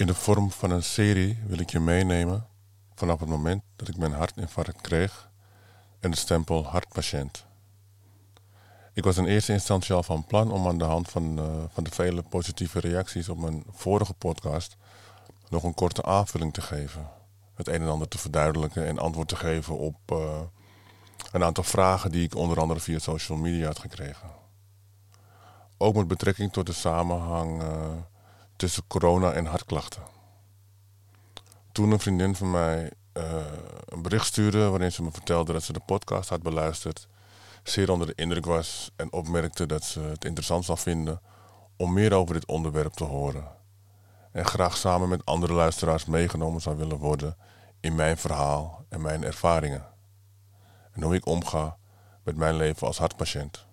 In de vorm van een serie wil ik je meenemen vanaf het moment dat ik mijn hartinfarct kreeg en de stempel hartpatiënt. Ik was in eerste instantie al van plan om aan de hand van, uh, van de vele positieve reacties op mijn vorige podcast nog een korte aanvulling te geven. Het een en ander te verduidelijken en antwoord te geven op uh, een aantal vragen die ik onder andere via social media had gekregen. Ook met betrekking tot de samenhang uh, tussen corona en hartklachten. Toen een vriendin van mij uh, een bericht stuurde waarin ze me vertelde dat ze de podcast had beluisterd, zeer onder de indruk was en opmerkte dat ze het interessant zou vinden om meer over dit onderwerp te horen. En graag samen met andere luisteraars meegenomen zou willen worden in mijn verhaal en mijn ervaringen. En hoe ik omga met mijn leven als hartpatiënt.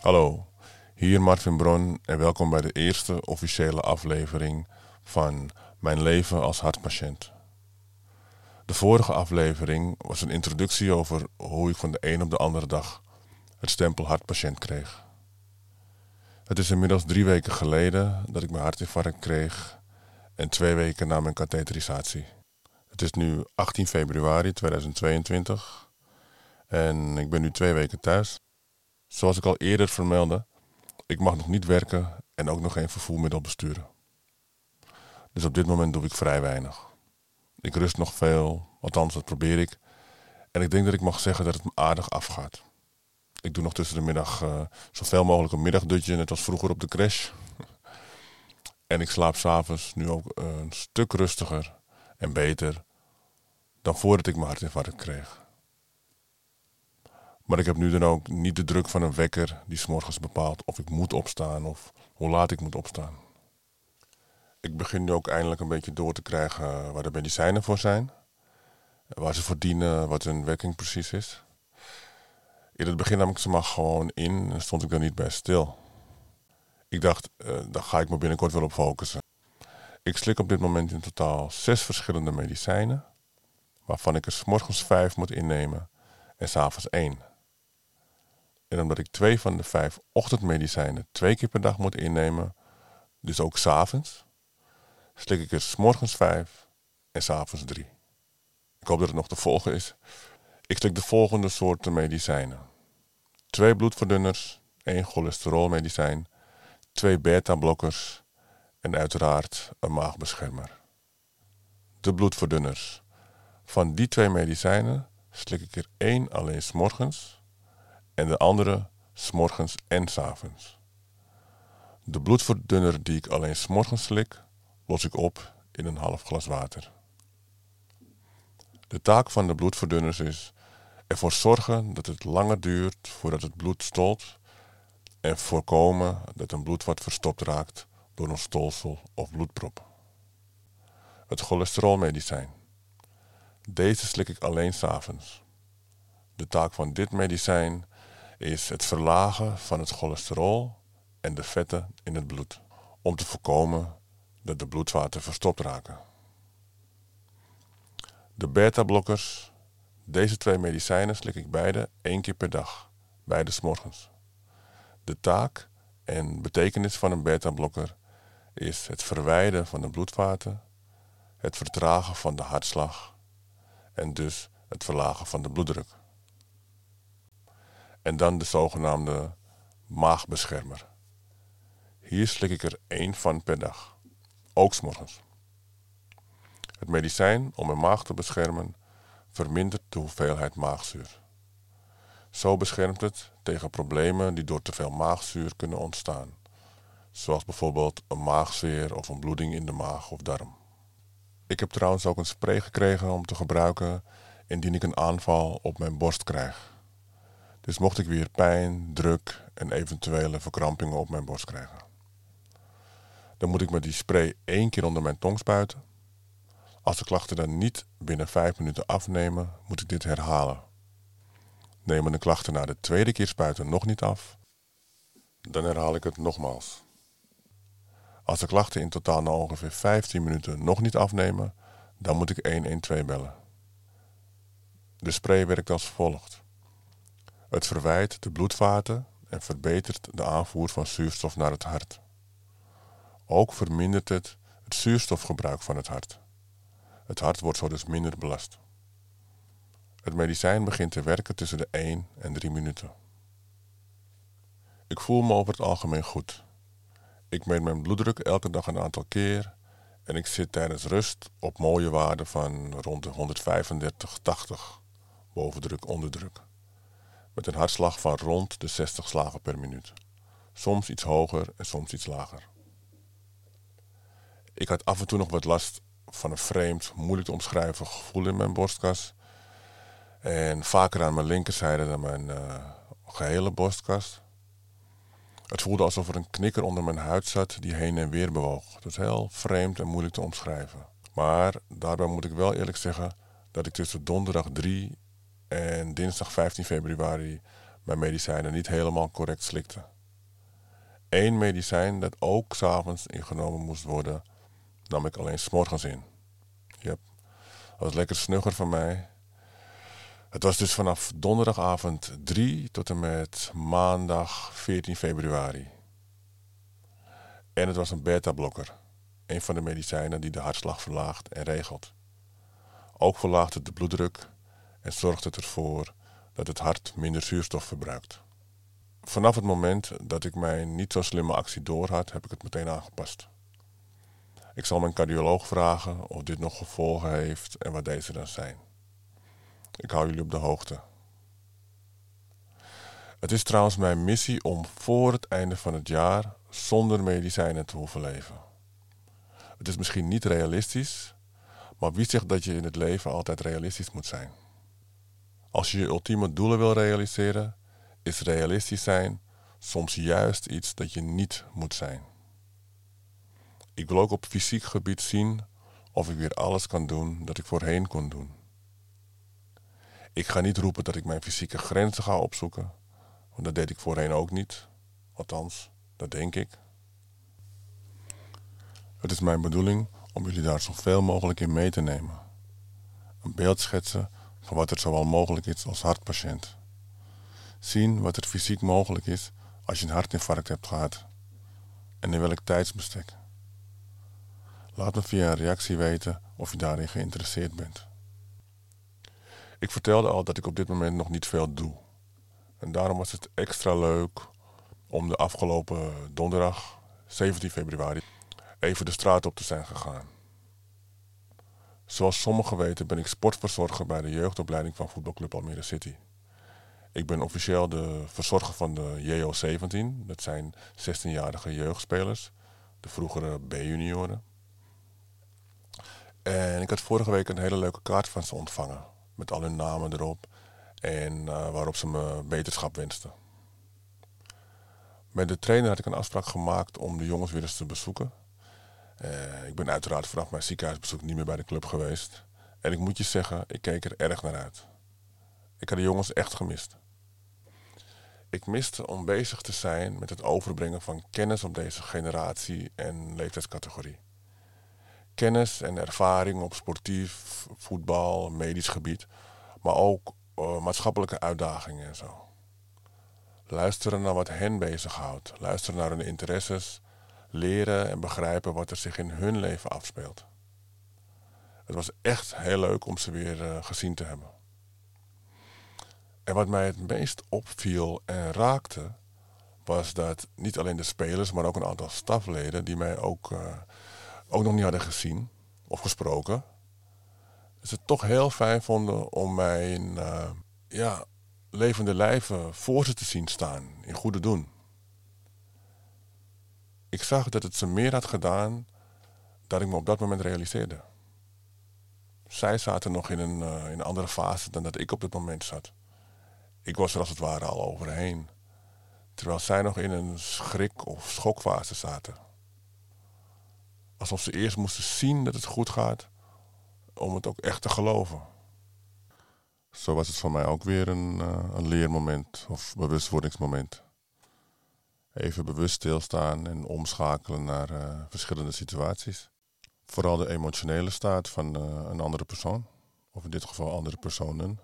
Hallo, hier Martin Bron en welkom bij de eerste officiële aflevering van Mijn leven als hartpatiënt. De vorige aflevering was een introductie over hoe ik van de een op de andere dag het stempel hartpatiënt kreeg. Het is inmiddels drie weken geleden dat ik mijn hartinfarct kreeg en twee weken na mijn katheterisatie. Het is nu 18 februari 2022 en ik ben nu twee weken thuis. Zoals ik al eerder vermeldde, ik mag nog niet werken en ook nog geen vervoermiddel besturen. Dus op dit moment doe ik vrij weinig. Ik rust nog veel, althans dat probeer ik. En ik denk dat ik mag zeggen dat het me aardig afgaat. Ik doe nog tussen de middag uh, zoveel mogelijk een middagdutje, net als vroeger op de crash. en ik slaap s'avonds nu ook een stuk rustiger en beter dan voordat ik mijn hartinfarct kreeg. Maar ik heb nu dan ook niet de druk van een wekker die s'morgens bepaalt of ik moet opstaan of hoe laat ik moet opstaan. Ik begin nu ook eindelijk een beetje door te krijgen waar de medicijnen voor zijn. Waar ze voor dienen, wat hun werking precies is. In het begin nam ik ze maar gewoon in en stond ik er niet bij stil. Ik dacht, uh, daar ga ik me binnenkort wel op focussen. Ik slik op dit moment in totaal zes verschillende medicijnen, waarvan ik er s morgens vijf moet innemen en s'avonds één. En omdat ik twee van de vijf ochtendmedicijnen twee keer per dag moet innemen, dus ook s'avonds, slik ik er s morgens vijf en s'avonds drie. Ik hoop dat het nog te volgen is. Ik slik de volgende soorten medicijnen. Twee bloedverdunners, één cholesterolmedicijn, twee beta-blokkers en uiteraard een maagbeschermer. De bloedverdunners. Van die twee medicijnen slik ik er één alleen s morgens en de andere s'morgens en s'avonds. De bloedverdunner die ik alleen s'morgens slik, los ik op in een half glas water. De taak van de bloedverdunners is ervoor zorgen dat het langer duurt voordat het bloed stolt en voorkomen dat een bloedvat verstopt raakt door een stolsel of bloedprop. Het cholesterolmedicijn. Deze slik ik alleen s'avonds. De taak van dit medicijn is het verlagen van het cholesterol en de vetten in het bloed, om te voorkomen dat de bloedvaten verstopt raken. De beta-blokkers, deze twee medicijnen slik ik beide één keer per dag, beide s morgens. De taak en betekenis van een beta-blokker is het verwijden van de bloedvaten, het vertragen van de hartslag en dus het verlagen van de bloeddruk. En dan de zogenaamde maagbeschermer. Hier slik ik er één van per dag, ook s'morgens. Het medicijn om mijn maag te beschermen vermindert de hoeveelheid maagzuur. Zo beschermt het tegen problemen die door te veel maagzuur kunnen ontstaan, zoals bijvoorbeeld een maagzweer of een bloeding in de maag of darm. Ik heb trouwens ook een spray gekregen om te gebruiken indien ik een aanval op mijn borst krijg. Dus mocht ik weer pijn, druk en eventuele verkrampingen op mijn borst krijgen. Dan moet ik met die spray één keer onder mijn tong spuiten. Als de klachten dan niet binnen vijf minuten afnemen, moet ik dit herhalen. Nemen de klachten na de tweede keer spuiten nog niet af, dan herhaal ik het nogmaals. Als de klachten in totaal na ongeveer 15 minuten nog niet afnemen, dan moet ik 112 bellen. De spray werkt als volgt. Het verwijt de bloedvaten en verbetert de aanvoer van zuurstof naar het hart. Ook vermindert het het zuurstofgebruik van het hart. Het hart wordt zo dus minder belast. Het medicijn begint te werken tussen de 1 en 3 minuten. Ik voel me over het algemeen goed. Ik meet mijn bloeddruk elke dag een aantal keer en ik zit tijdens rust op mooie waarden van rond de 135, 80 bovendruk, onderdruk. Met een hartslag van rond de 60 slagen per minuut. Soms iets hoger en soms iets lager. Ik had af en toe nog wat last van een vreemd, moeilijk te omschrijven gevoel in mijn borstkas. En vaker aan mijn linkerzijde dan mijn uh, gehele borstkas. Het voelde alsof er een knikker onder mijn huid zat die heen en weer bewoog. Het was heel vreemd en moeilijk te omschrijven. Maar daarbij moet ik wel eerlijk zeggen dat ik tussen donderdag 3 en dinsdag 15 februari mijn medicijnen niet helemaal correct slikte. Eén medicijn dat ook s'avonds ingenomen moest worden, nam ik alleen s'morgens in. Yep. Dat was lekker snugger van mij. Het was dus vanaf donderdagavond 3 tot en met maandag 14 februari. En het was een beta-blokker, een van de medicijnen die de hartslag verlaagt en regelt. Ook verlaagt het de bloeddruk en zorgt het ervoor dat het hart minder zuurstof verbruikt. Vanaf het moment dat ik mijn niet zo slimme actie doorhad, heb ik het meteen aangepast. Ik zal mijn cardioloog vragen of dit nog gevolgen heeft en wat deze dan zijn. Ik hou jullie op de hoogte. Het is trouwens mijn missie om voor het einde van het jaar zonder medicijnen te hoeven leven. Het is misschien niet realistisch, maar wie zegt dat je in het leven altijd realistisch moet zijn? Als je je ultieme doelen wil realiseren, is realistisch zijn soms juist iets dat je niet moet zijn. Ik wil ook op fysiek gebied zien of ik weer alles kan doen dat ik voorheen kon doen. Ik ga niet roepen dat ik mijn fysieke grenzen ga opzoeken, want dat deed ik voorheen ook niet. Althans, dat denk ik. Het is mijn bedoeling om jullie daar zoveel mogelijk in mee te nemen. Een beeld schetsen wat er zowel mogelijk is als hartpatiënt. Zien wat er fysiek mogelijk is als je een hartinfarct hebt gehad. En in welk tijdsbestek. Laat me via een reactie weten of je daarin geïnteresseerd bent. Ik vertelde al dat ik op dit moment nog niet veel doe. En daarom was het extra leuk om de afgelopen donderdag, 17 februari, even de straat op te zijn gegaan. Zoals sommigen weten ben ik sportverzorger bij de jeugdopleiding van voetbalclub Almere City. Ik ben officieel de verzorger van de JO17. Dat zijn 16-jarige jeugdspelers, de vroegere B-junioren. En ik had vorige week een hele leuke kaart van ze ontvangen. Met al hun namen erop. En uh, waarop ze me beterschap wensten. Met de trainer had ik een afspraak gemaakt om de jongens weer eens te bezoeken. Uh, ik ben uiteraard vanaf mijn ziekenhuisbezoek niet meer bij de club geweest. En ik moet je zeggen, ik keek er erg naar uit. Ik had de jongens echt gemist. Ik miste om bezig te zijn met het overbrengen van kennis op deze generatie en leeftijdscategorie kennis en ervaring op sportief, voetbal, medisch gebied, maar ook uh, maatschappelijke uitdagingen en zo. Luisteren naar wat hen bezighoudt, luisteren naar hun interesses, leren en begrijpen wat er zich in hun leven afspeelt. Het was echt heel leuk om ze weer uh, gezien te hebben. En wat mij het meest opviel en raakte, was dat niet alleen de spelers, maar ook een aantal stafleden die mij ook uh, ook nog niet hadden gezien of gesproken. Ze het toch heel fijn vonden om mijn uh, ja, levende lijven voor ze te zien staan, in goede doen. Ik zag dat het ze meer had gedaan dan ik me op dat moment realiseerde. Zij zaten nog in een, uh, in een andere fase dan dat ik op dat moment zat. Ik was er als het ware al overheen. Terwijl zij nog in een schrik- of schokfase zaten alsof ze eerst moesten zien dat het goed gaat, om het ook echt te geloven. Zo was het voor mij ook weer een, uh, een leermoment of bewustwordingsmoment. Even bewust stilstaan en omschakelen naar uh, verschillende situaties. Vooral de emotionele staat van uh, een andere persoon, of in dit geval andere personen.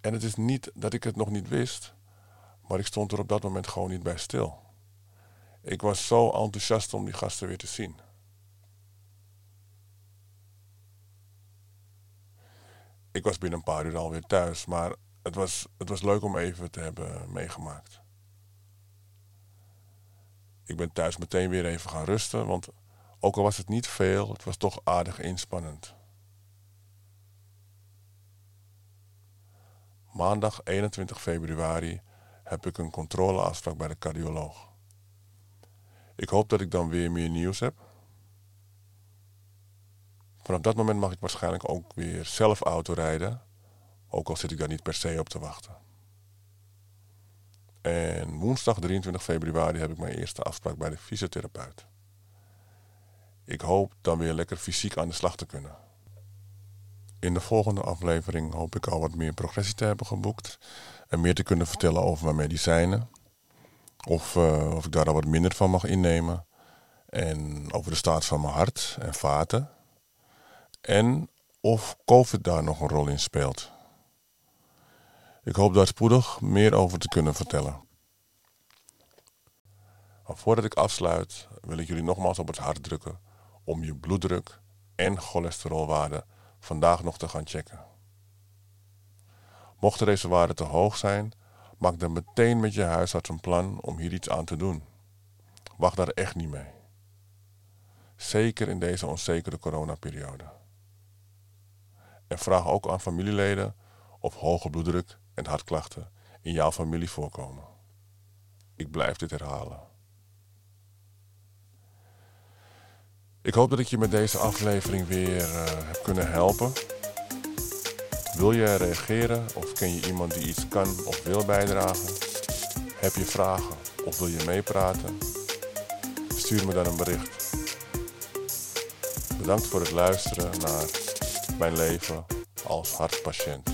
En het is niet dat ik het nog niet wist, maar ik stond er op dat moment gewoon niet bij stil. Ik was zo enthousiast om die gasten weer te zien. Ik was binnen een paar uur alweer thuis, maar het was, het was leuk om even te hebben meegemaakt. Ik ben thuis meteen weer even gaan rusten, want ook al was het niet veel, het was toch aardig inspannend. Maandag 21 februari heb ik een controleafspraak bij de cardioloog. Ik hoop dat ik dan weer meer nieuws heb. Vanaf dat moment mag ik waarschijnlijk ook weer zelf autorijden, ook al zit ik daar niet per se op te wachten. En woensdag 23 februari heb ik mijn eerste afspraak bij de fysiotherapeut. Ik hoop dan weer lekker fysiek aan de slag te kunnen. In de volgende aflevering hoop ik al wat meer progressie te hebben geboekt en meer te kunnen vertellen over mijn medicijnen. Of, uh, of ik daar al wat minder van mag innemen. En over de staat van mijn hart en vaten. En of COVID daar nog een rol in speelt. Ik hoop daar spoedig meer over te kunnen vertellen. Maar voordat ik afsluit, wil ik jullie nogmaals op het hart drukken om je bloeddruk en cholesterolwaarde vandaag nog te gaan checken. Mochten deze waarden te hoog zijn, maak dan meteen met je huisarts een plan om hier iets aan te doen. Wacht daar echt niet mee. Zeker in deze onzekere coronaperiode. En vraag ook aan familieleden of hoge bloeddruk en hartklachten in jouw familie voorkomen. Ik blijf dit herhalen. Ik hoop dat ik je met deze aflevering weer uh, heb kunnen helpen. Wil je reageren of ken je iemand die iets kan of wil bijdragen? Heb je vragen of wil je meepraten? Stuur me dan een bericht. Bedankt voor het luisteren naar mijn leven als hartpatiënt.